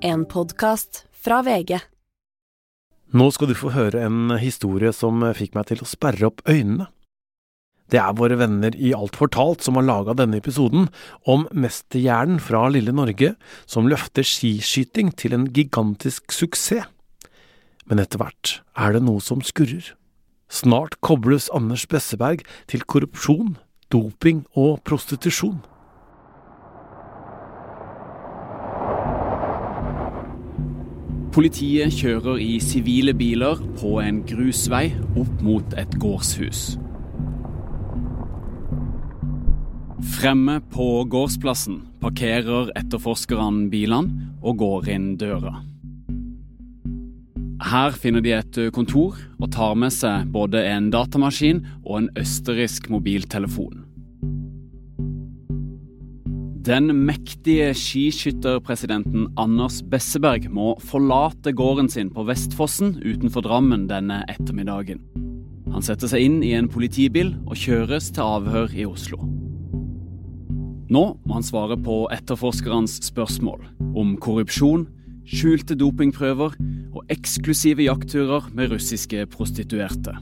En podkast fra VG. Nå skal du få høre en historie som fikk meg til å sperre opp øynene. Det er våre venner i Alt fortalt som har laga denne episoden om mesterhjernen fra lille Norge som løfter skiskyting til en gigantisk suksess. Men etter hvert er det noe som skurrer. Snart kobles Anders Besseberg til korrupsjon, doping og prostitusjon. Politiet kjører i sivile biler på en grusvei opp mot et gårdshus. Fremme på gårdsplassen parkerer etterforskerne bilene og går inn døra. Her finner de et kontor og tar med seg både en datamaskin og en østerriksk mobiltelefon. Den mektige skiskytterpresidenten Anders Besseberg må forlate gården sin på Vestfossen utenfor Drammen denne ettermiddagen. Han setter seg inn i en politibil og kjøres til avhør i Oslo. Nå må han svare på etterforskerens spørsmål om korrupsjon, skjulte dopingprøver og eksklusive jaktturer med russiske prostituerte.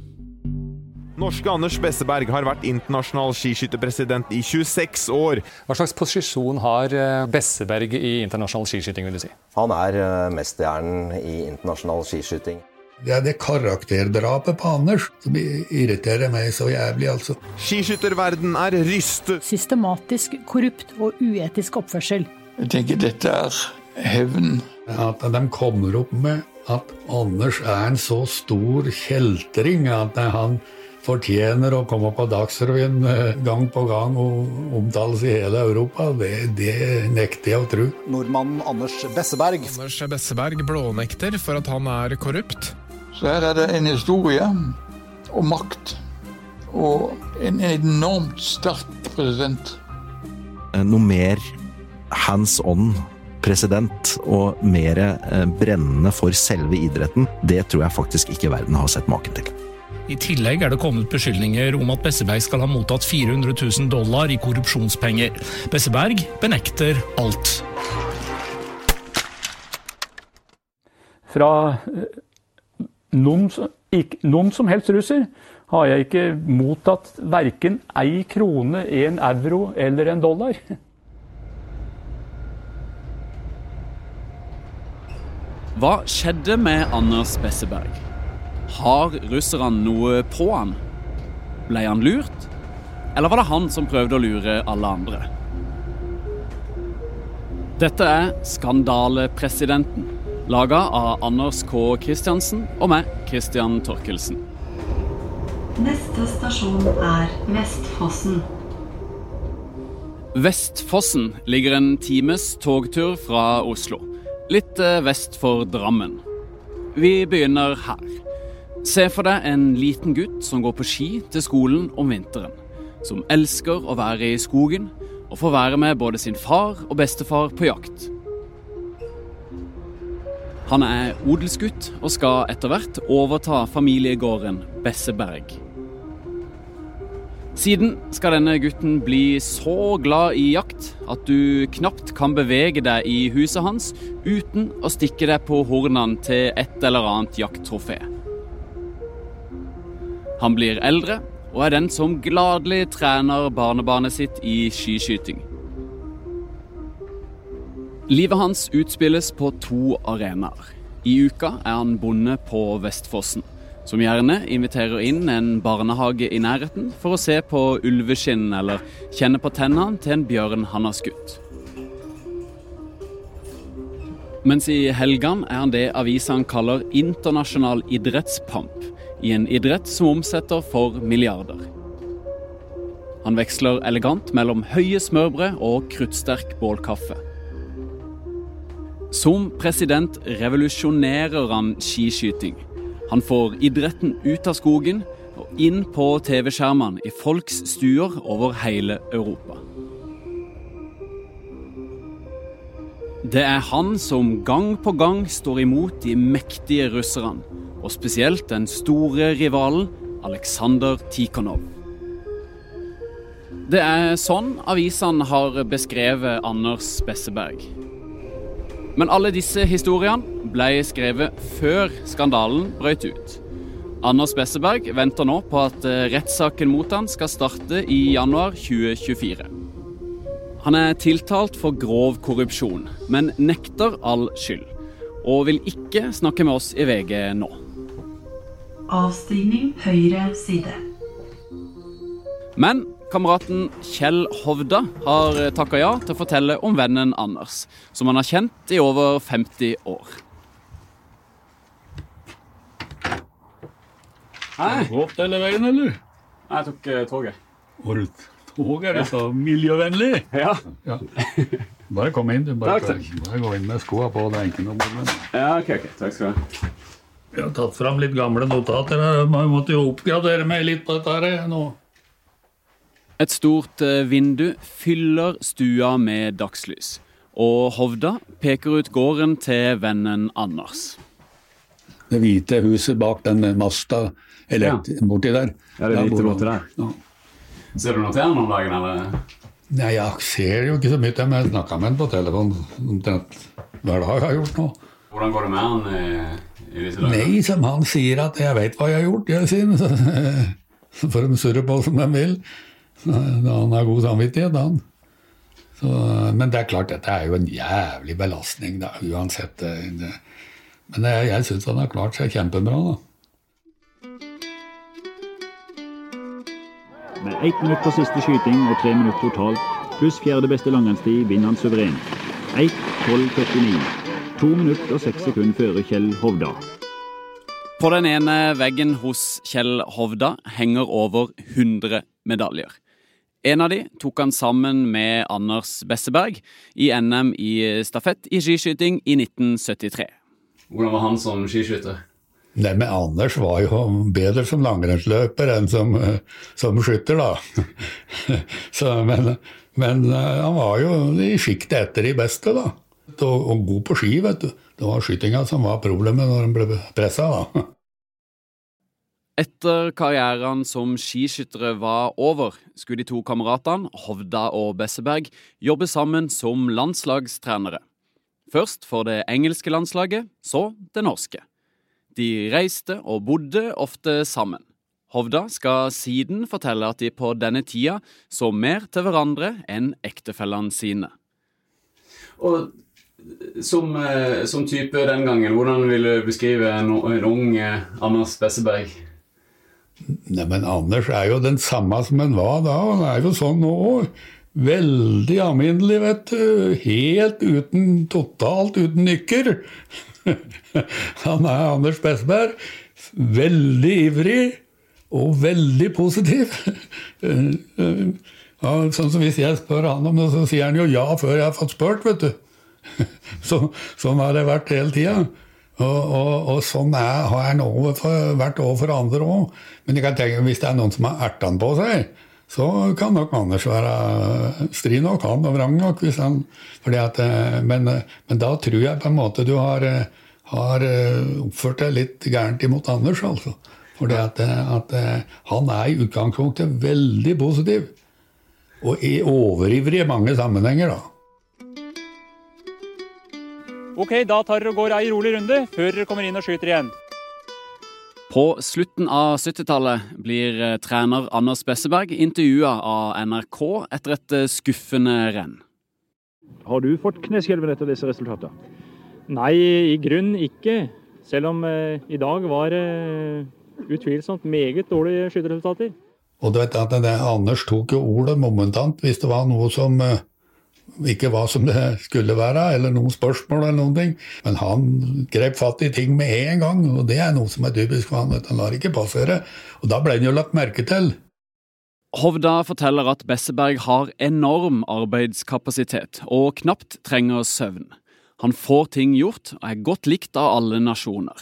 Norske Anders Besseberg har vært internasjonal skiskytterpresident i 26 år. Hva slags posisjon har eh, Besseberg i internasjonal skiskyting? vil du si? Han er eh, mesterhjernen i internasjonal skiskyting. Det er det karakterdrapet på Anders som irriterer meg så jævlig, altså. Skiskytterverden er rystet. Systematisk korrupt og uetisk oppførsel. Jeg tenker dette er hevn. At de kommer opp med at Anders er en så stor kjeltring at han fortjener å komme på Dagsrevyen eh, gang på gang og omtales i hele Europa, det, det nekter jeg å tro. Nordmannen Anders Besseberg. Anders Besseberg blånekter for at han er korrupt. Så her er det en historie om makt. Og en enormt sterk president. Noe mer hands on president og mer brennende for selve idretten, det tror jeg faktisk ikke verden har sett maken til. I tillegg er det kommet beskyldninger om at Besseberg skal ha mottatt 400 000 dollar i korrupsjonspenger. Besseberg benekter alt. Fra noen, ikke, noen som helst russer har jeg ikke mottatt verken ei krone, en euro eller en dollar. Hva skjedde med Anders Besseberg? Har russerne noe på han? Ble han lurt? Eller var det han som prøvde å lure alle andre? Dette er Skandalepresidenten, laga av Anders K. Kristiansen og meg, Christian Torkelsen. Neste stasjon er Vestfossen. Vestfossen ligger en times togtur fra Oslo. Litt vest for Drammen. Vi begynner her. Se for deg en liten gutt som går på ski til skolen om vinteren. Som elsker å være i skogen og få være med både sin far og bestefar på jakt. Han er odelsgutt og skal etter hvert overta familiegården Besseberg. Siden skal denne gutten bli så glad i jakt at du knapt kan bevege deg i huset hans uten å stikke deg på hornene til et eller annet jakttrofé. Han blir eldre og er den som gladelig trener barnebarnet sitt i skiskyting. Livet hans utspilles på to arenaer. I uka er han bonde på Vestfossen, som gjerne inviterer inn en barnehage i nærheten for å se på ulveskinn eller kjenne på tennene til en bjørn han har skutt. Mens i helgene er han det avisene kaller internasjonal idrettspamp, i en idrett som omsetter for milliarder. Han veksler elegant mellom høye smørbrød og kruttsterk bålkaffe. Som president revolusjonerer han skiskyting. Han får idretten ut av skogen og inn på TV-skjermene i folks stuer over hele Europa. Det er han som gang på gang står imot de mektige russerne, og spesielt den store rivalen Aleksandr Tikhonov. Det er sånn avisene har beskrevet Anders Besseberg. Men alle disse historiene ble skrevet før skandalen brøt ut. Anders Besseberg venter nå på at eh, rettssaken mot han skal starte i januar 2024. Han er tiltalt for grov korrupsjon, men nekter all skyld. Og vil ikke snakke med oss i VG nå. Avstigning høyre side. Men kameraten Kjell Hovda har takka ja til å fortelle om vennen Anders, som han har kjent i over 50 år. Hei. Har du Gått hele veien, eller? Nei, Jeg tok uh, toget. Var du tog er det så miljøvennlig? Ja. ja. Bare kom inn, du. Bare, Takk, takk. bare gå inn med skoa på. Det er ikke noe problem. Ja, ok, ok. Takk skal du ha. Jeg har tatt fram litt gamle notater. her. Man måtte jo oppgradere meg litt på dette her nå. Et stort eh, vindu fyller stua med dagslys. Og Hovda peker ut gården til vennen Anders. Det hvite huset bak den masta eller, borti der. Ja, det Der hvite borti der. Ja. Ser du noe til han om dagen, eller? Nei, jeg ser jo ikke så mye til men jeg snakker med han på telefon omtrent hver dag jeg har gjort nå. Hvordan går det med han Nei, som han sier at 'jeg veit hva jeg har gjort', jeg sier. Så, så får de surre på som de vil. Så, Han har god samvittighet, han. Så, men det er klart, dette er jo en jævlig belastning, da, uansett. Det, det. Men jeg, jeg syns han har klart seg kjempebra, da. Med ett minutt på siste skyting og tre minutter totalt, pluss fjerde beste langrennstid, vinner han suverent. 1.12,49. To minutter og seks sekunder før Kjell Hovda. På den ene veggen hos Kjell Hovda henger over 100 medaljer. En av de tok han sammen med Anders Besseberg i NM i stafett i skiskyting i 1973. Hvordan var han som skiskytter? Nei, men Anders var jo bedre som langrennsløper enn som, eh, som skytter, da. Så, men, men eh, han var jo i sjiktet etter de beste, da. Og, og god på ski, vet du. Det var skytinga som var problemet når han ble pressa, da. Etter karrieren som skiskyttere var over, skulle de to kameratene, Hovda og Besseberg, jobbe sammen som landslagstrenere. Først for det engelske landslaget, så det norske. De reiste og bodde ofte sammen. Hovda skal siden fortelle at de på denne tida så mer til hverandre enn ektefellene sine. Og som, eh, som type den gangen, hvordan vil du beskrive en, en ung eh, Anders Besseberg? Nei, men Anders er jo den samme som han var da. Han er jo sånn nå òg. Veldig alminnelig, vet du. Helt uten Totalt uten nykker. Han er Anders Besseberg. Veldig ivrig og veldig positiv. Sånn som Hvis jeg spør han om det, så sier han jo ja før jeg har fått spurt, vet du. Så, sånn har det vært hele tida. Og, og, og, sånn er, har han overfor, vært overfor andre òg. Men jeg kan tenke, hvis det er noen som har ertene på seg, så kan nok Anders være stri nok, han, og vrang nok. Han, at, men, men da tror jeg på en måte du har, har oppført deg litt gærent imot Anders, altså. Fordi at, at han er i utgangspunktet veldig positiv. Og er overivrig i mange sammenhenger, da. Ok, da tar dere og går ei rolig runde før dere kommer inn og skyter igjen. På slutten av 70-tallet blir eh, trener Anders Besseberg intervjua av NRK etter et eh, skuffende renn. Har du fått kneskjelven etter disse resultatene? Nei, i grunn ikke. Selv om eh, i dag var eh, utvilsomt meget dårlige skyteresultater. Og du vet at det, Anders tok jo ordet momentant hvis det var noe som eh, ikke hva som det skulle være, eller noen spørsmål eller noen ting. Men han grep fatt i ting med en gang, og det er noe som er typisk for han. at. Han lar ikke passere. Og da ble han jo lagt merke til. Hovda forteller at Besseberg har enorm arbeidskapasitet og knapt trenger søvn. Han får ting gjort og er godt likt av alle nasjoner.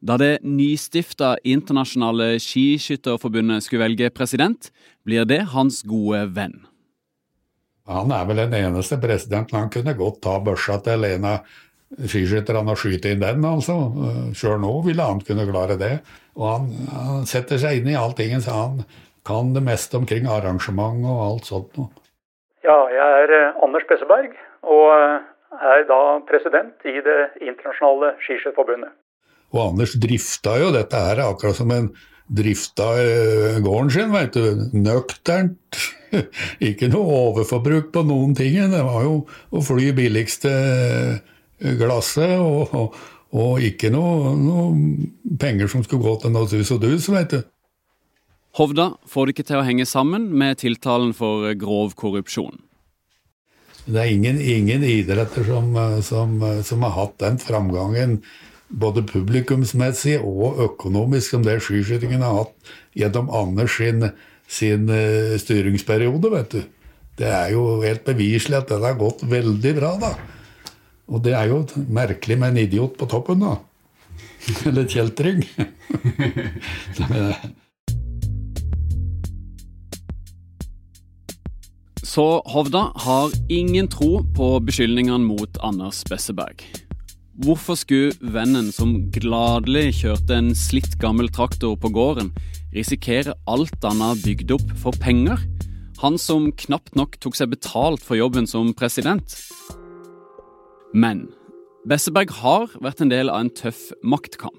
Da det nystifta internasjonale skiskytterforbundet skulle velge president, blir det hans gode venn. Han er vel den eneste presidenten han kunne godt ta børsa til en av skiskytterne og skyte inn den, altså. Sjøl nå ville han kunne klare det. Og han, han setter seg inn i alltingen, så han kan det meste omkring arrangement og alt sånt noe. Ja, jeg er eh, Anders Besseberg, og eh, er da president i Det internasjonale skiskytterforbundet. Og Anders drifta jo dette her akkurat som en drifta gården sin, veit du. Nøkternt. Ikke noe overforbruk på noen ting. Det var jo å fly billigste glasset, og, og, og ikke noe, noe, penger som skulle gå til noe sus og dus, veit du. Hovda får det ikke til å henge sammen med tiltalen for grov korrupsjon. Det er ingen, ingen idretter som, som, som, har hatt den framgangen både publikumsmessig og økonomisk som det skiskytingen har hatt gjennom Anders sin, sin uh, styringsperiode, vet du. Det er jo helt beviselig at den har gått veldig bra, da. Og det er jo merkelig med en idiot på toppen, da. Eller kjeltring. Så Hovda har ingen tro på beskyldningene mot Anders Besseberg. Hvorfor skulle vennen som gladelig kjørte en slitt gammel traktor på gården, risikere alt han har bygd opp for penger? Han som knapt nok tok seg betalt for jobben som president? Men Besseberg har vært en del av en tøff maktkamp.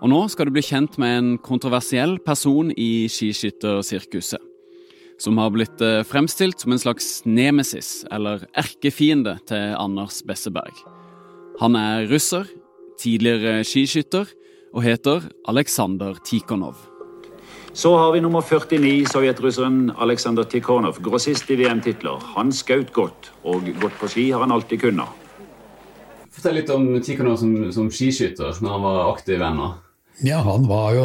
Og nå skal du bli kjent med en kontroversiell person i skiskyttersirkuset som har blitt eh, fremstilt som en slags nemesis, eller erkefiende, til Anders Besseberg. Han er russer, tidligere skiskytter, og heter Aleksandr Tikhonov. Så har vi nummer 49, sovjetrusseren Aleksandr Tikhonov, grossist i VM-titler. Han skjøt godt, og godt på ski har han alltid kunnet. Fortell litt om Tikhonov som, som skiskytter, når han var aktiv ennå. Ja, han var jo,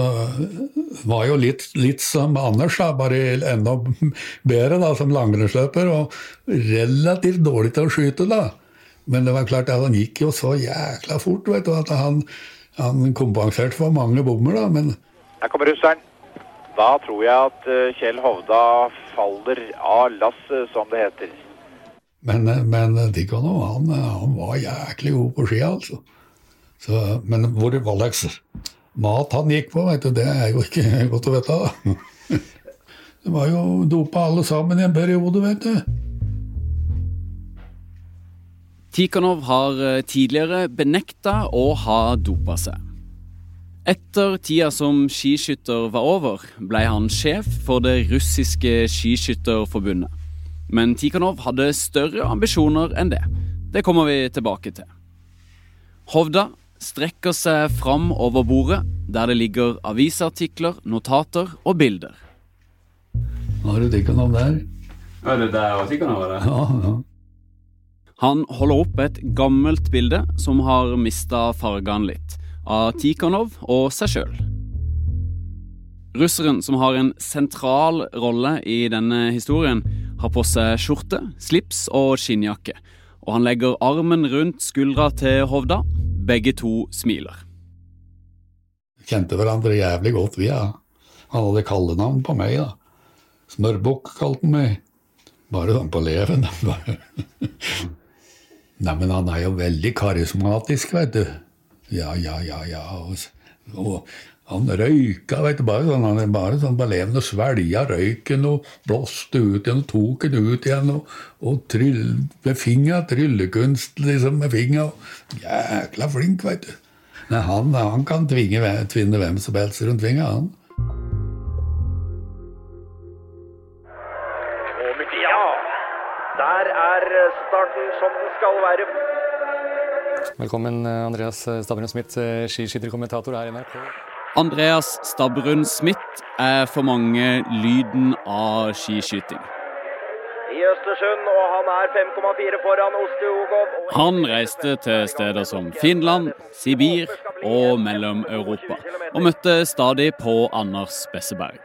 var jo litt, litt, som Anders, da, bare enda bedre da, som langrennsløper. Og relativt dårlig til å skyte, da. Men det var klart at han gikk jo så jækla fort vet du, at han, han kompenserte for mange bommer. da, men... Her kommer russeren. Da tror jeg at eh, Kjell Hovda faller av lasset, som det heter. Men, men Dikano, han, han var jæklig god på ski, altså. Så, men hvor Alex mat han gikk på, vet du, det er jo ikke godt å vite. Det var jo dopa alle sammen i en periode, vet du. Tikhonov har eh, tidligere benekta å ha dopa seg. Etter tida som skiskytter var over, ble han sjef for det russiske skiskytterforbundet. Men Tikhanov hadde større ambisjoner enn det. Det kommer vi tilbake til. Hovda strekker seg fram over bordet, der det ligger avisartikler, notater og bilder. Har du Tikhanov der? Er det der og Tikhonov er det? Ja, ja. Han holder opp et gammelt bilde som har mista fargene litt, av Tikhanov og seg sjøl. Russeren, som har en sentral rolle i denne historien, har på seg skjorte, slips og skinnjakke, og han legger armen rundt skuldra til Hovda, begge to smiler. Kjente hverandre jævlig godt, vi. Ja. Han hadde kallenavn på meg. da. Smørbukk kalte han meg. Bare sånn på leven. Neimen, han er jo veldig karismatisk, vet du. Ja, ja, ja, ja. Og, og han røyka, vet du, bare sånn, han bare sånn på leven svelga røyken og blåste ut igjen og tok den ut igjen. Og, og tryll, med fingra, tryllekunst liksom med fingra. Jækla flink, vet du. Nei, han, han kan tvinge, tvinne hvem som helst rundt fingra, han. Velkommen, Andreas Stabrun Smith, skiskytterkommentator her i NRK. Andreas Stabrun Smith er for mange lyden av skiskyting. I Østersund, og han er 5,4 foran Osteogov. Han reiste til steder som Finland, Sibir og Mellom-Europa, og møtte stadig på Anders Besseberg.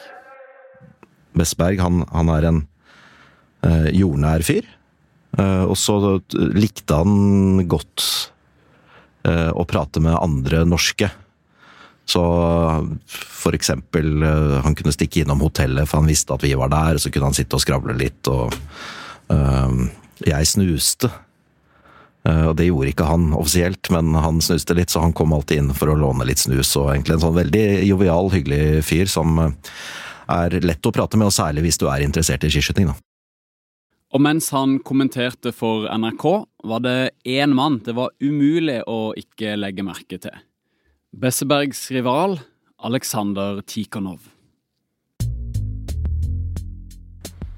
Besseberg han, han er en eh, jordnær fyr. Eh, og så likte han godt eh, å prate med andre norske. Så for eksempel, han kunne stikke innom hotellet, for han visste at vi var der, så kunne han sitte og skravle litt, og øh, jeg snuste. Og det gjorde ikke han offisielt, men han snuste litt, så han kom alltid inn for å låne litt snus, og egentlig en sånn veldig jovial, hyggelig fyr som er lett å prate med, og særlig hvis du er interessert i skiskyting, da. Og mens han kommenterte for NRK, var det én mann det var umulig å ikke legge merke til. Bessebergs rival Aleksandr Tikhonov.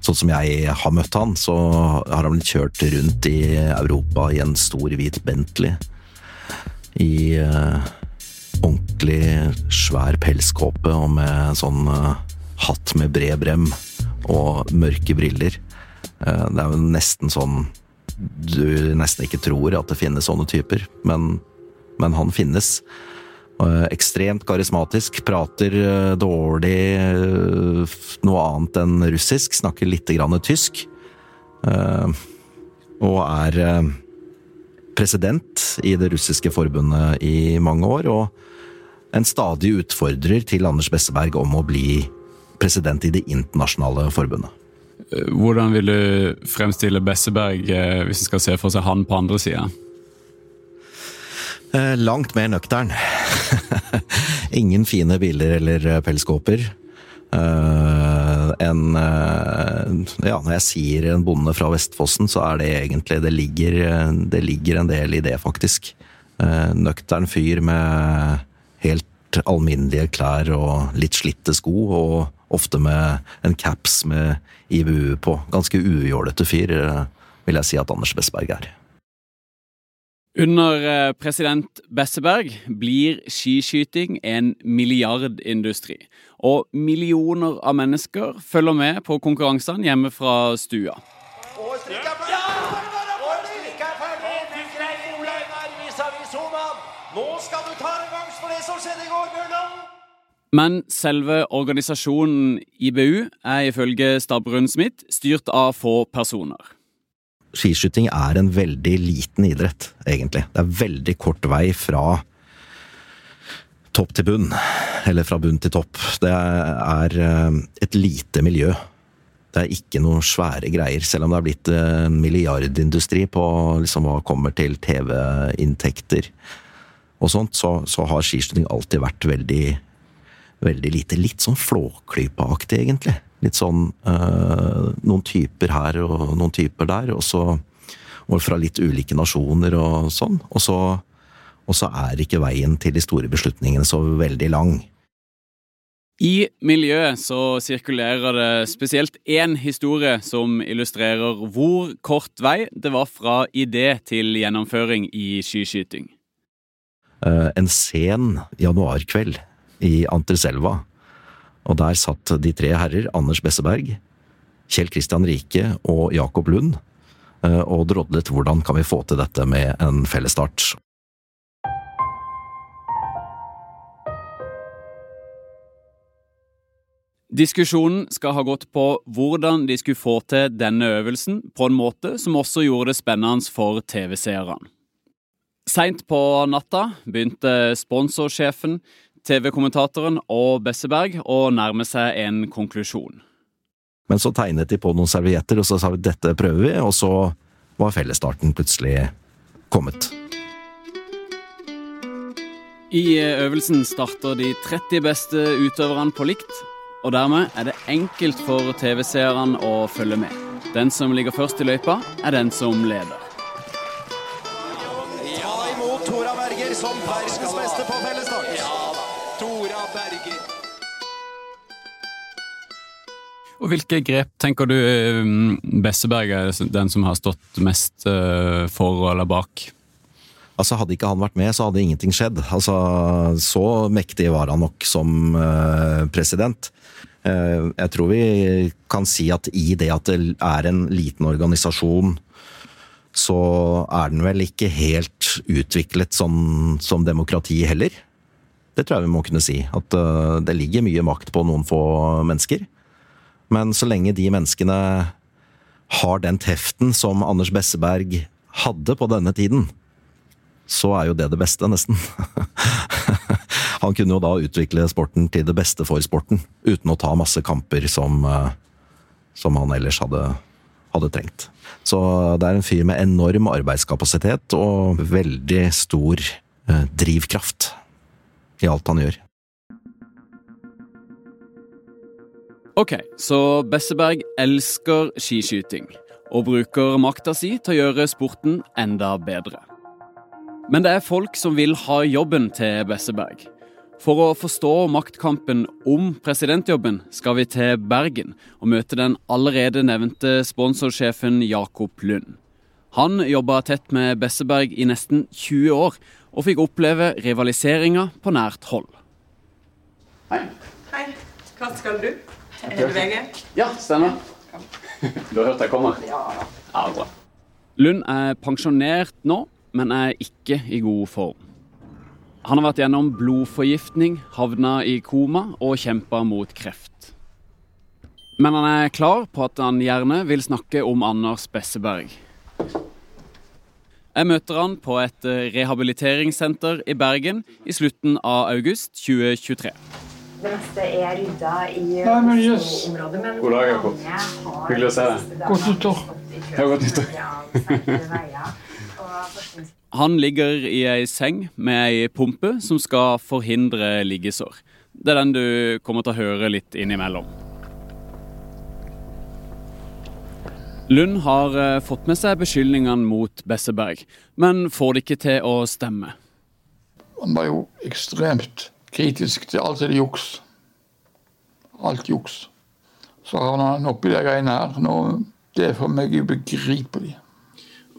Sånn som jeg har møtt han, så har han blitt kjørt rundt i Europa i en stor hvit Bentley. I uh, ordentlig svær pelskåpe og med sånn uh, hatt med bred brem og mørke briller. Uh, det er jo nesten sånn du nesten ikke tror at det finnes sånne typer, men, men han finnes. Ekstremt karismatisk, prater dårlig noe annet enn russisk, snakker litt grann tysk. Og er president i det russiske forbundet i mange år, og en stadig utfordrer til Anders Besseberg om å bli president i det internasjonale forbundet. Hvordan vil du fremstille Besseberg hvis du skal se for seg han på andre sida? Langt mer nøktern. Ingen fine biler eller pelskåper. Uh, en Ja, når jeg sier en bonde fra Vestfossen, så er det egentlig Det ligger, det ligger en del i det, faktisk. Uh, nøktern fyr med helt alminnelige klær og litt slitte sko, og ofte med en caps med IBU på. Ganske ujålete fyr, vil jeg si at Anders Besseberg er. Under president Besseberg blir skiskyting en milliardindustri. Og millioner av mennesker følger med på konkurransene hjemme fra stua. Men selve organisasjonen IBU er ifølge Stabrun Smith styrt av få personer. Skiskyting er en veldig liten idrett, egentlig. Det er veldig kort vei fra topp til bunn, eller fra bunn til topp. Det er et lite miljø. Det er ikke noe svære greier, selv om det er blitt en milliardindustri på liksom hva kommer til TV-inntekter og sånt, så, så har skiskyting alltid vært veldig, veldig lite. Litt sånn Flåklypa-aktig, egentlig. Litt sånn øh, noen typer her og noen typer der, og så og fra litt ulike nasjoner og sånn. Og så og så er ikke veien til de store beslutningene så veldig lang. I miljøet så sirkulerer det spesielt én historie som illustrerer hvor kort vei det var fra idé til gjennomføring i skiskyting. En sen januarkveld i Anterselva, og der satt de tre herrer, Anders Besseberg, Kjell Kristian Rike og Jakob Lund, og drodlet hvordan kan vi få til dette med en fellesstart. Diskusjonen skal ha gått på hvordan de skulle få til denne øvelsen på en måte som også gjorde det spennende for TV-seerne. Seint på natta begynte sponsorsjefen, TV-kommentatoren og Besseberg å nærme seg en konklusjon. Men så tegnet de på noen servietter, og så sa vi dette prøver vi, og så var fellesstarten plutselig kommet. I øvelsen starter de 30 beste utøverne på likt, og dermed er det enkelt for TV-seerne å følge med. Den som ligger først i løypa, er den som leder. Tora Berger. Og Hvilke grep tenker du Besseberg er den som har stått mest for eller bak? Altså Hadde ikke han vært med, så hadde ingenting skjedd. Altså, Så mektig var han nok som uh, president. Jeg tror vi kan si at i det at det er en liten organisasjon, så er den vel ikke helt utviklet sånn som demokrati heller. Det tror jeg vi må kunne si. At uh, det ligger mye makt på noen få mennesker. Men så lenge de menneskene har den teften som Anders Besseberg hadde på denne tiden, så er jo det det beste, nesten. Han kunne jo da utvikle sporten til det beste for sporten, uten å ta masse kamper som, som han ellers hadde, hadde trengt. Så det er en fyr med enorm arbeidskapasitet og veldig stor eh, drivkraft i alt han gjør. Ok, så Besseberg elsker skiskyting. og bruker makta si til å gjøre sporten enda bedre. Men det er folk som vil ha jobben til Besseberg. For å forstå maktkampen om presidentjobben skal vi til Bergen og møte den allerede nevnte sponsorsjefen Jakob Lund. Han jobba tett med Besseberg i nesten 20 år, og fikk oppleve rivaliseringa på nært hold. Hei. Hei. Hva skal du? Er det VG? Ja, stemmer. Du har hørt jeg kommer? Ja. Ja, bra. Lund er pensjonert nå, men er ikke i god form. Han har vært gjennom blodforgiftning, havna i koma og kjempa mot kreft. Men han er klar på at han gjerne vil snakke om Anders Besseberg. Jeg møter han på et eh, rehabiliteringssenter i Bergen i slutten av august 2023. Det meste er rydda i området, men God dag, Jakob. Hyggelig å se deg. Godt nyttår. Ja, godt nyttår. Han ligger i ei seng med ei pumpe som skal forhindre liggesår. Det er den du kommer til å høre litt innimellom. Lund har eh, fått med seg beskyldningene mot Besseberg, men får det ikke til å stemme. Han var jo ekstremt kritisk til alt er det juks. Alt juks. Så havna han oppi de greiene her. Nå, det er for meg ubegripelig.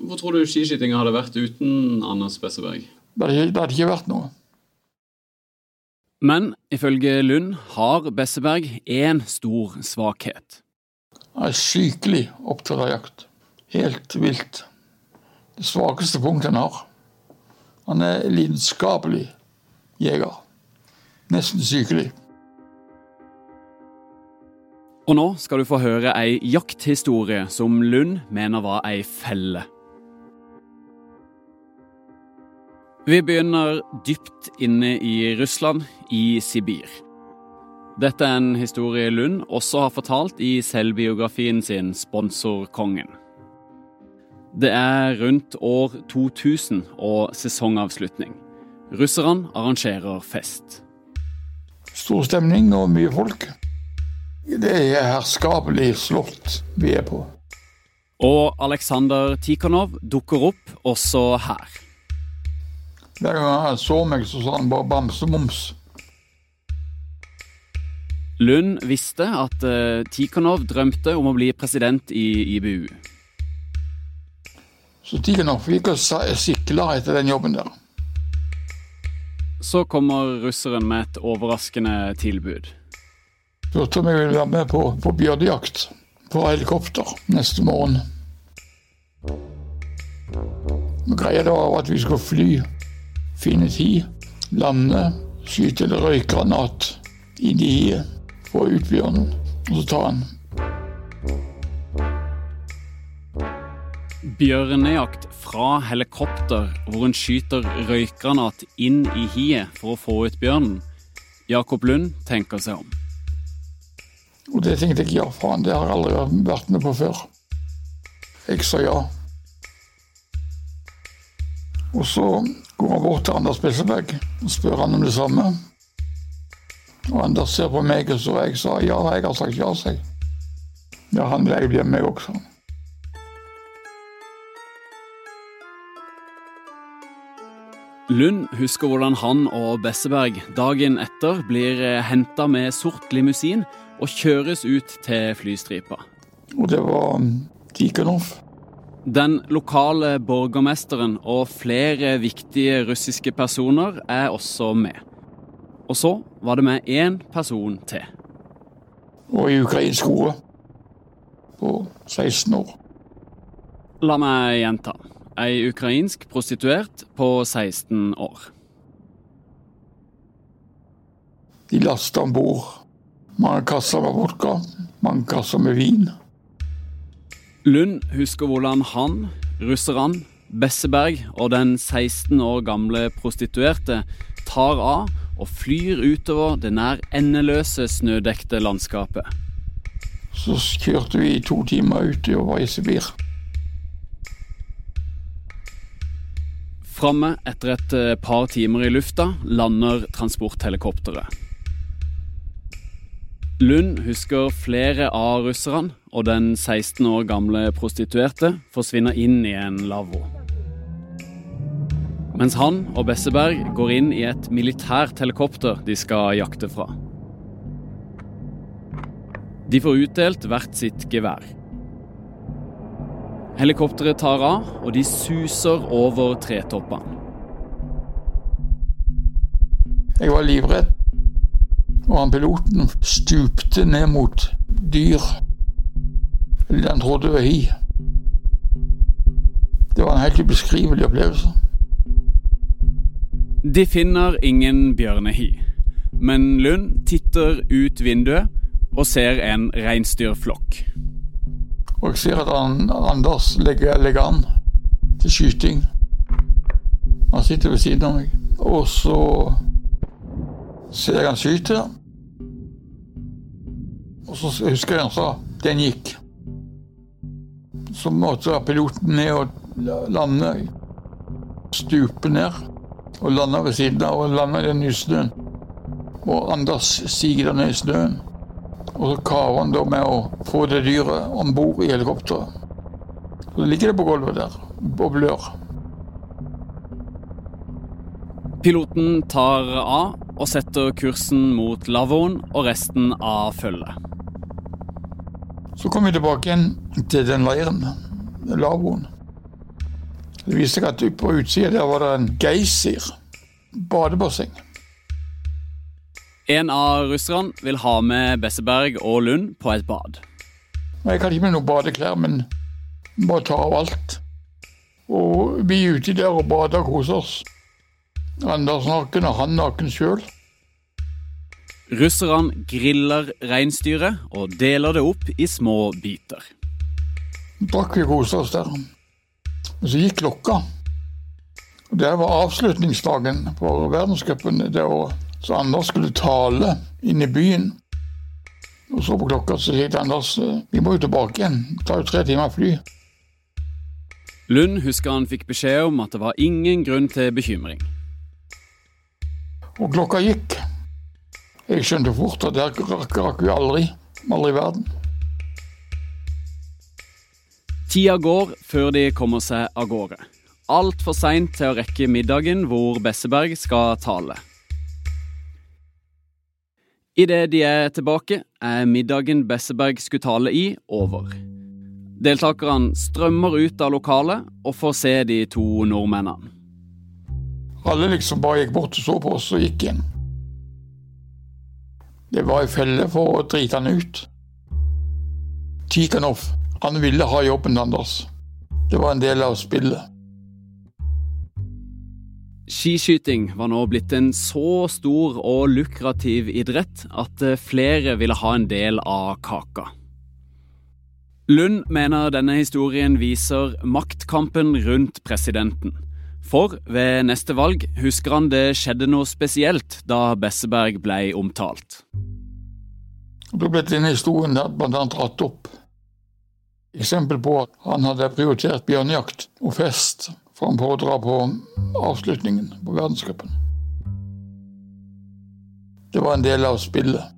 Hvor tror du skiskytinga hadde vært uten Anders Besseberg? Det hadde, ikke- det hadde ikke vært noe. Men ifølge Lund har Besseberg én stor svakhet. Er sykelig opptatt av jakt. Helt vilt. Det svakeste punktet han har. Han er lidenskapelig jeger. Nesten sykelig. Og nå skal du få høre ei jakthistorie som Lund mener var ei felle. Vi begynner dypt inne i Russland, i Sibir. Dette er en historie Lund også har fortalt i selvbiografien sin 'Sponsorkongen'. Det er rundt år 2000 og sesongavslutning. Russerne arrangerer fest. Stor stemning og mye folk. Det er herskapelig slott vi er på. Og Aleksandr Tikhonov dukker opp også her. Hver gang han så meg, så sa han bare bamsemums. Lund visste at uh, Tikhonov drømte om å bli president i IBU. Så Tikhonov gikk og sykla sikla etter den jobben der. Så kommer russeren med et overraskende tilbud. Spurte om jeg ville være med på, på bjørnejakt på helikopter neste morgen. Greia var at vi skulle fly, finne tid, lande, skyte en røykgranat inn i hiet, få ut bjørnen, og så tar han. Bjørnejakt fra helikopter, hvor hun skyter røykgranat inn i hiet for å få ut bjørnen. Jakob Lund tenker seg om. Og det tenkte jeg ja, faen, det har jeg aldri vært med på før. Jeg sa ja. Og så går han bort til Anders Besseberg og spør han om det samme. Og Anders ser på meg, og så jeg sa ja, jeg har sagt ja, sa jeg. Ja, han vil jeg bli med meg også. Lund husker hvordan han og Besseberg dagen etter blir henta med sort limousin og kjøres ut til flystripa. Og det var Tikhonov. Den lokale borgermesteren og flere viktige russiske personer er også med. Og så var det med én person til. Og i ukrainsk hode. På 16 år. La meg gjenta. Ei ukrainsk prostituert på 16 år. De lasta om bord mange kasser med vodka, mange kasser med vin. Lund husker hvordan han, russerne, Besseberg og den 16 år gamle prostituerte tar av og flyr utover det nær endeløse snødekte landskapet. Så kjørte vi i to timer utover i Sibir. Framme etter et eh, par timer i lufta lander transporthelikopteret. Lund husker flere av russerne, og den 16 år gamle prostituerte forsvinner inn i en lavvo. Mens han og Besseberg går inn i et militært helikopter de skal jakte fra. De får utdelt hvert sitt gevær. Helikopteret tar av, og de suser over tretoppene. Jeg var livredd. Og han piloten stupte ned mot dyr. Han trodde det var hi. Det var en helt ubeskrivelig opplevelse. De finner ingen bjørnehi, men Lund titter ut vinduet og ser en reinsdyrflokk. Og jeg ser at han, Anders legger, legger an til skyting. Han sitter ved siden av meg. Og så ser jeg han skyte. Og så husker jeg han sa 'den gikk'. Så måtte piloten ned og lande. Stupe ned og landa ved siden av og landa i den nysnøen. Og Anders siger ned i snøen. Og så kaver han da med å få det dyret om bord i helikopteret. Så ligger det på gulvet der og blør. Piloten tar av og setter kursen mot lavvoen og resten av følget. Så kom vi tilbake igjen til den leiren, lavvoen. Det viste seg at på utsida der var det en geysir, badebasseng. En av russerne vil ha med Besseberg og Lund på et bad. Jeg hadde ikke med noen badeklær, men må ta av alt. Og vi er ute der og bader og koser oss. Anders naken og han naken sjøl. Russerne griller reinsdyret og deler det opp i små biter. Drakk vi kosa oss der. Så gikk klokka. Det var avslutningsdagen for verdenscupen det året. Så Anders skulle tale inn i byen. Og så på klokka så sier Anders vi må jo tilbake igjen. Det tar jo tre timer fly. Lund husker han fikk beskjed om at det var ingen grunn til bekymring. Og klokka gikk. Jeg skjønte fort at det rakk, rakk vi aldri. Aldri i verden. Tida går før de kommer seg av gårde. Altfor seint til å rekke middagen hvor Besseberg skal tale. Idet de er tilbake, er middagen Besseberg skulle tale i, over. Deltakerne strømmer ut av lokalet og får se de to nordmennene. Alle liksom bare gikk bort og så på oss og gikk inn. Det var ei felle for å drite han ut. Tikhonov, han ville ha jobben Anders. Det var en del av spillet. Skiskyting var nå blitt en så stor og lukrativ idrett at eh, flere ville ha en del av kaka. Lund mener denne historien viser maktkampen rundt presidenten. For ved neste valg husker han det skjedde noe spesielt da Besseberg ble omtalt. Da ble denne historien bl.a. dratt opp. Eksempel på at han hadde prioritert bjørnejakt og fest framfor å dra på avslutningen på verdenscupen. Det var en del av spillet.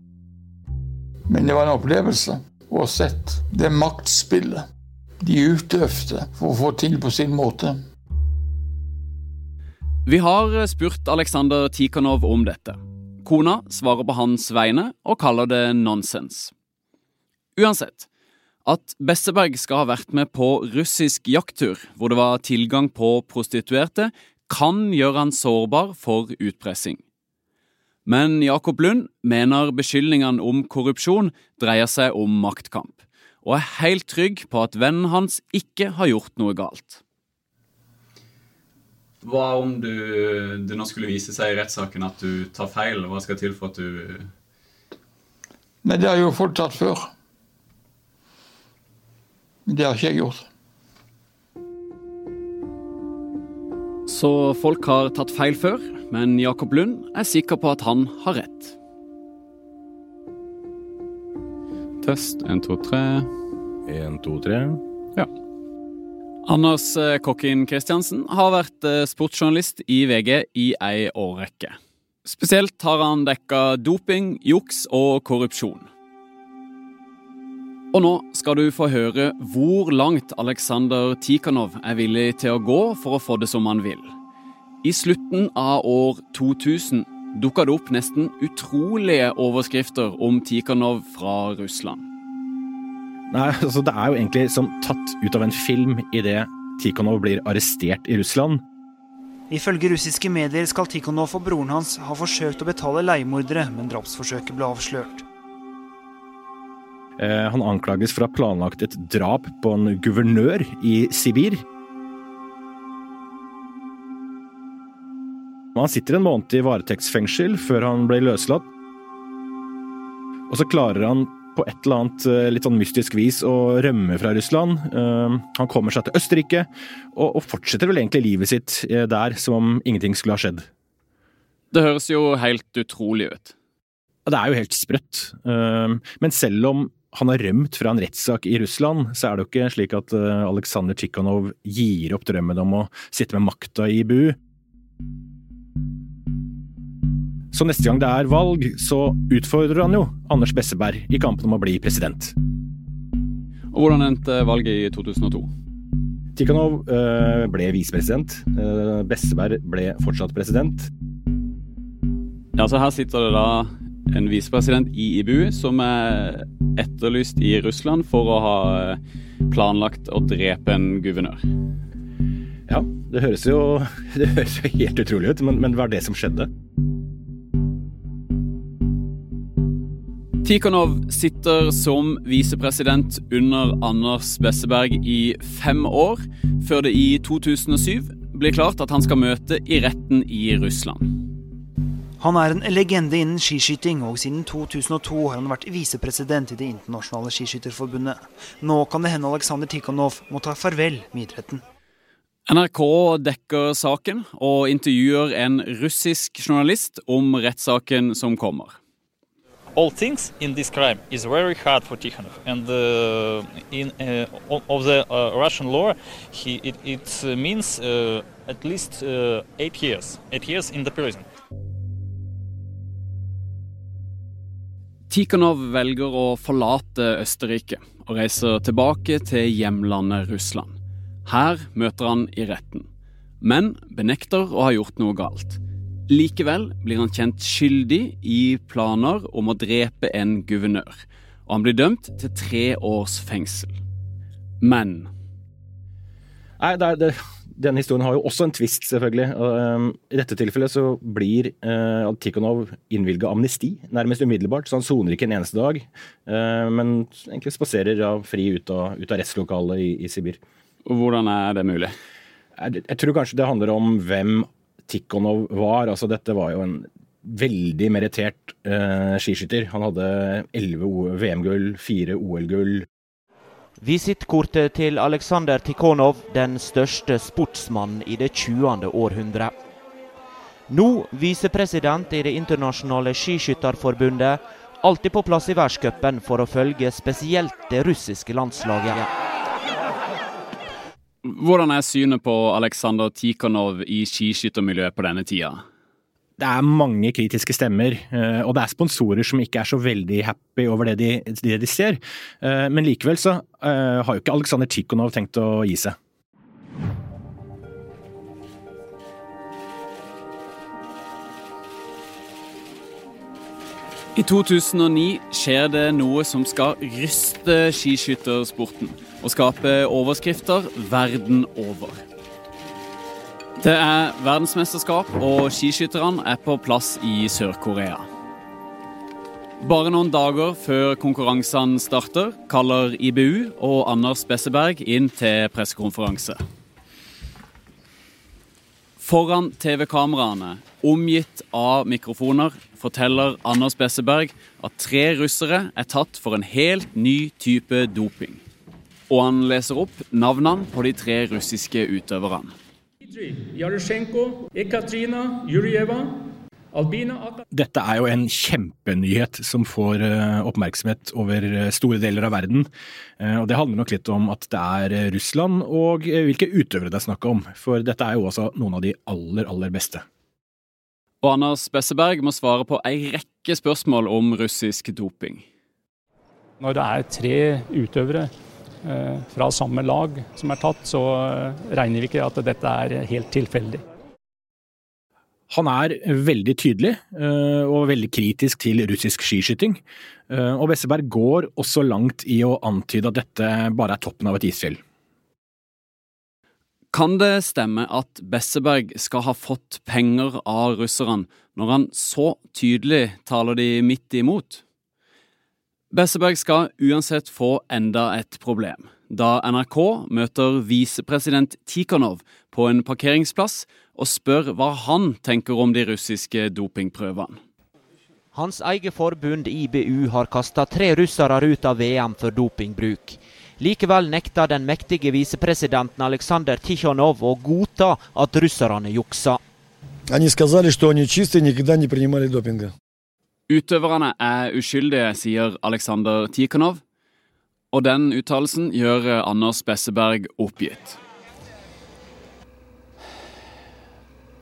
Men det var en opplevelse å ha sett det maktspillet de utøvde for å få til på sin måte. Vi har spurt Aleksandr Tikhonov om dette. Kona svarer på hans vegne og kaller det nonsens. Uansett, at Besseberg skal ha vært med på russisk jakttur, hvor det var tilgang på prostituerte, kan gjøre han sårbar for utpressing. Men Jakob Lund mener beskyldningene om korrupsjon dreier seg om maktkamp, og er helt trygg på at vennen hans ikke har gjort noe galt. Hva om du, det nå skulle vise seg i rettssaken at du tar feil? Hva skal til for at du Nei, det har jo folk tatt før. Det har ikke jeg gjort. Så folk har tatt feil før, men Jakob Lund er sikker på at han har rett. Test 1, 2, 3. 1, 2, 3. Ja. Anders eh, Kokkin Kristiansen har vært eh, sportsjournalist i VG i ei årrekke. Spesielt har han dekka doping, juks og korrupsjon. Og nå skal du få høre hvor langt Aleksandr Tikhanov er villig til å gå for å få det som han vil. I slutten av år 2000 dukka det opp nesten utrolige overskrifter om Tikhanov fra Russland. Nei, altså Det er jo egentlig som tatt ut av en film idet Tikhanov blir arrestert i Russland. Ifølge russiske medier skal Tikhanov og broren hans ha forsøkt å betale leiemordere, men drapsforsøket ble avslørt. Eh, han anklages for å ha planlagt et drap på en guvernør i Sibir. Han sitter en måned i varetektsfengsel før han ble løslatt. Og så klarer han på et eller annet eh, litt sånn mystisk vis å rømme fra Russland. Eh, han kommer seg til Østerrike, og fortsetter vel egentlig livet sitt der som om ingenting skulle ha skjedd. Det høres jo helt utrolig ut. Det er jo helt sprøtt. Men selv om han har rømt fra en rettssak i Russland, så er det jo ikke slik at Aleksandr Tsjikhanov gir opp drømmen om å sitte med makta i BU. Så neste gang det er valg, så utfordrer han jo Anders Besseberg i kampen om å bli president. Og Hvordan endte valget i 2002? Tikhonov øh, ble visepresident. Øh, Besseberg ble fortsatt president. Ja, så Her sitter det da en visepresident i IBU som er etterlyst i Russland for å ha planlagt å drepe en guvernør. Ja, det høres jo, det høres jo helt utrolig ut, men, men hva er det som skjedde. Tikhonov sitter som visepresident under Anders Besseberg i fem år, før det i 2007 blir klart at han skal møte i retten i Russland. Han er en legende innen skiskyting, og siden 2002 har han vært visepresident i Det internasjonale skiskytterforbundet. Nå kan det hende Aleksandr Tikhonov må ta farvel med idretten. NRK dekker saken og intervjuer en russisk journalist om rettssaken som kommer. all things in this crime is very hard for Tikhonov, and uh, in uh, of the uh, Russian law, he, it, it means uh, at least uh, eight years, eight years in the prison. Tikhonov velger å forlate Østerrike og reiser tilbake til hjemlandet Russland. Her møter han i retten, men benekter å ha gjort noe galt. Likevel blir han kjent skyldig i planer om å drepe en guvernør, og han blir dømt til tre års fengsel. Men Nei, det er, Denne historien har jo også en twist, selvfølgelig. Um, I dette tilfellet så blir uh, Tikhonov innvilga amnesti nærmest umiddelbart, så han soner ikke en eneste dag. Uh, men egentlig spaserer ja, fri ut av, ut av rettslokalet i, i, Sibir. Hvordan er det mulig? Jeg, jeg tror kanskje det handler om hvem Tikhonov var. Altså, dette var jo en veldig merittert eh, skiskytter. Han hadde elleve VM-gull, fire OL-gull. Visittkortet til Aleksandr Tikhonov, den største sportsmannen i det 20. århundre. Nå visepresident i Det internasjonale skiskytterforbundet, alltid på plass i verdenscupen for å følge spesielt det russiske landslaget. Hvordan er synet på Aleksandr Tikhonov i skiskyttermiljøet på denne tida? Det er mange kritiske stemmer, eh, og det er sponsorer som ikke er så veldig happy over det de, det de ser. Eh, men likevel så eh, har jo ikke Aleksandr Tikhonov tenkt å gi seg. I 2009 skjer det noe som skal ryste skiskyttersporten og skape overskrifter verden over. Det er verdensmesterskap, og skiskytterne er på plass i Sør-Korea. Bare noen dager før konkurransene starter, kaller IBU og Anders Besseberg inn til pressekonferanse. Foran TV-kameraene, omgitt av mikrofoner, forteller Anders Besseberg at tre russere er tatt for en helt ny type doping. Og han leser opp navnene på de tre russiske utøverne. Dette er jo en kjempenyhet som får eh, oppmerksomhet over eh, store deler av verden. Eh, og Det handler nok litt om at det er Russland og hvilke utøvere det er snakk om. For dette er jo også noen av de aller, aller beste. Og Anders Besseberg må svare på ei rekke spørsmål om russisk doping. Når det er tre utøvere fra samme lag som er tatt, så eh, regner vi ikke at dette er helt tilfeldig. Han er veldig tydelig eh, og veldig kritisk til russisk skiskyting. Eh, og Besseberg går også langt i å antyde at dette bare er toppen av et isfjell. Kan det stemme at Besseberg skal ha fått penger av russerne, når han så tydelig taler de midt imot? Besseberg skal uansett få enda et problem. Da NRK møter visepresident Tikhonov på en parkeringsplass og spør hva han tenker om de russiske dopingprøvene. Hans eget forbund IBU har kasta tre russere ut av VM for dopingbruk. Likevel nekter den mektige visepresidenten Aleksandr Tikhonov å godta at russerne juksa. Utøverne er uskyldige, sier Aleksandr Tikhonov. Og den uttalelsen gjør Anders Besseberg oppgitt.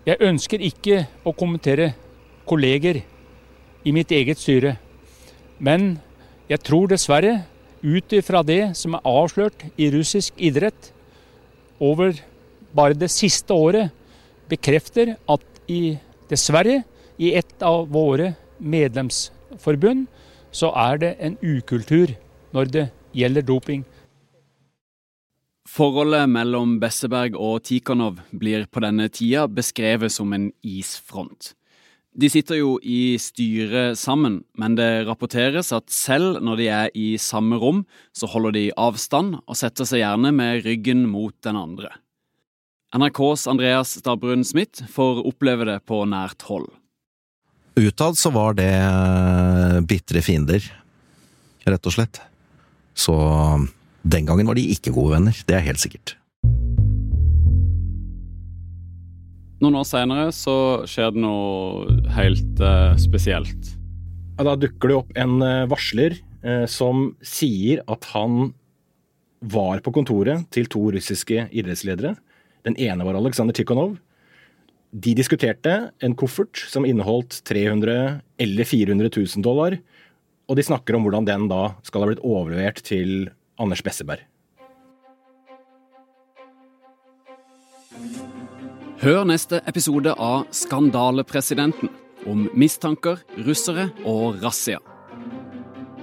Jeg ønsker ikke å kommentere kolleger i mitt eget styre. Men jeg tror dessverre, ut ifra det som er avslørt i russisk idrett over bare det siste året, bekrefter at i, dessverre, i et av våre medlemsforbund, så er det en ukultur når det gjelder doping. Forholdet mellom Besseberg og Tikhonov blir på denne tida beskrevet som en isfront. De sitter jo i styret sammen, men det rapporteres at selv når de er i samme rom, så holder de avstand og setter seg gjerne med ryggen mot den andre. NRKs Andreas Stabrun Smith får oppleve det på nært hold. Utad så var det bitre fiender, rett og slett. Så den gangen var de ikke gode venner, det er helt sikkert. Noen år senere så skjer det noe helt eh, spesielt. Ja, da dukker det opp en uh, varsler eh, som sier at han var på kontoret til to russiske idrettsledere. Den ene var Aleksandr Tikhonov. De diskuterte en koffert som inneholdt 300 eller 400 000 dollar, og de snakker om hvordan den da skal ha blitt overlevert til Anders Besseberg. Hør neste episode av Skandalepresidenten om mistanker, russere og razzia.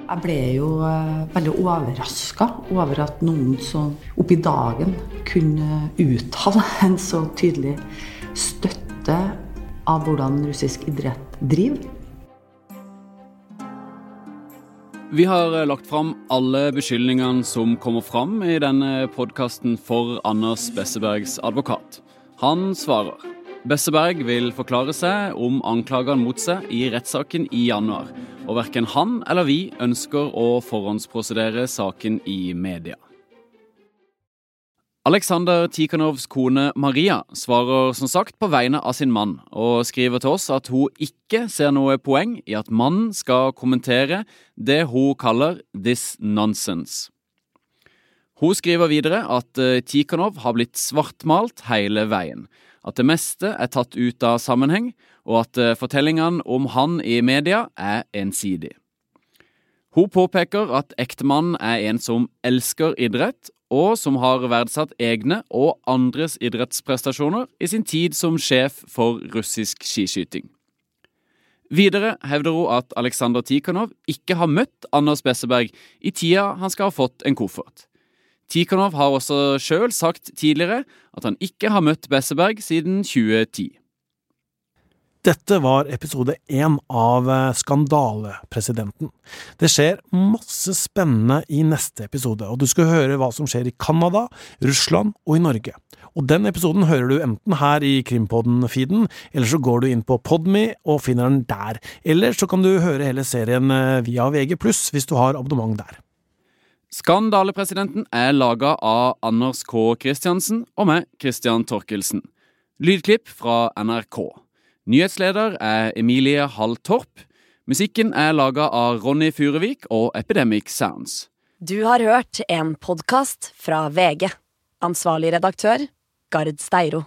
Jeg ble jo uh, veldig overraska over at noen som oppi dagen kunne uttale en så tydelig støtte av hvordan russisk idrett driver. Vi har eh, lagt fram alle beskyldningene som kommer fram i denne podkasten for Anders Bessebergs advokat. Han svarer. Besseberg vil forklare seg om anklagene mot seg i rettssaken i januar, og verken han eller vi ønsker å forhåndsprosedere saken i media. Aleksandr Tikhanovs kone Maria svarer som sagt på vegne av sin mann, og skriver til oss at hun ikke ser noe poeng i at mannen skal kommentere det hun kaller 'this nonsense'. Hun skriver videre at eh, Tikhanov har blitt svartmalt hele veien, at det meste er tatt ut av sammenheng, og at eh, fortellingene om han i media er ensidig. Hun påpeker at ektemannen er en som elsker idrett, og som har verdsatt egne og andres idrettsprestasjoner i sin tid som sjef for russisk skiskyting. Videre hevder hun at Aleksandr Tikhonov ikke har møtt Anders Besseberg i tida han skal ha fått en koffert. Tikhonov har også sjøl sagt tidligere at han ikke har møtt Besseberg siden 2010. Dette var episode én av eh, Skandalepresidenten. Det skjer masse spennende i neste episode, og du skal høre hva som skjer i Canada, Russland og i Norge. Og den episoden hører du enten her i Krimpodden-feeden, eller så går du inn på Podme og finner den der. Eller så kan du høre hele serien eh, via VG+, hvis du har abonnement der. Skandalepresidenten er laga av Anders K. Kristiansen og meg, Christian Torkelsen. Lydklipp fra NRK. Nyhetsleder er Emilie Hall Torp. Musikken er laga av Ronny Furuvik og Epidemic Sounds. Du har hørt en podkast fra VG. Ansvarlig redaktør, Gard Steiro.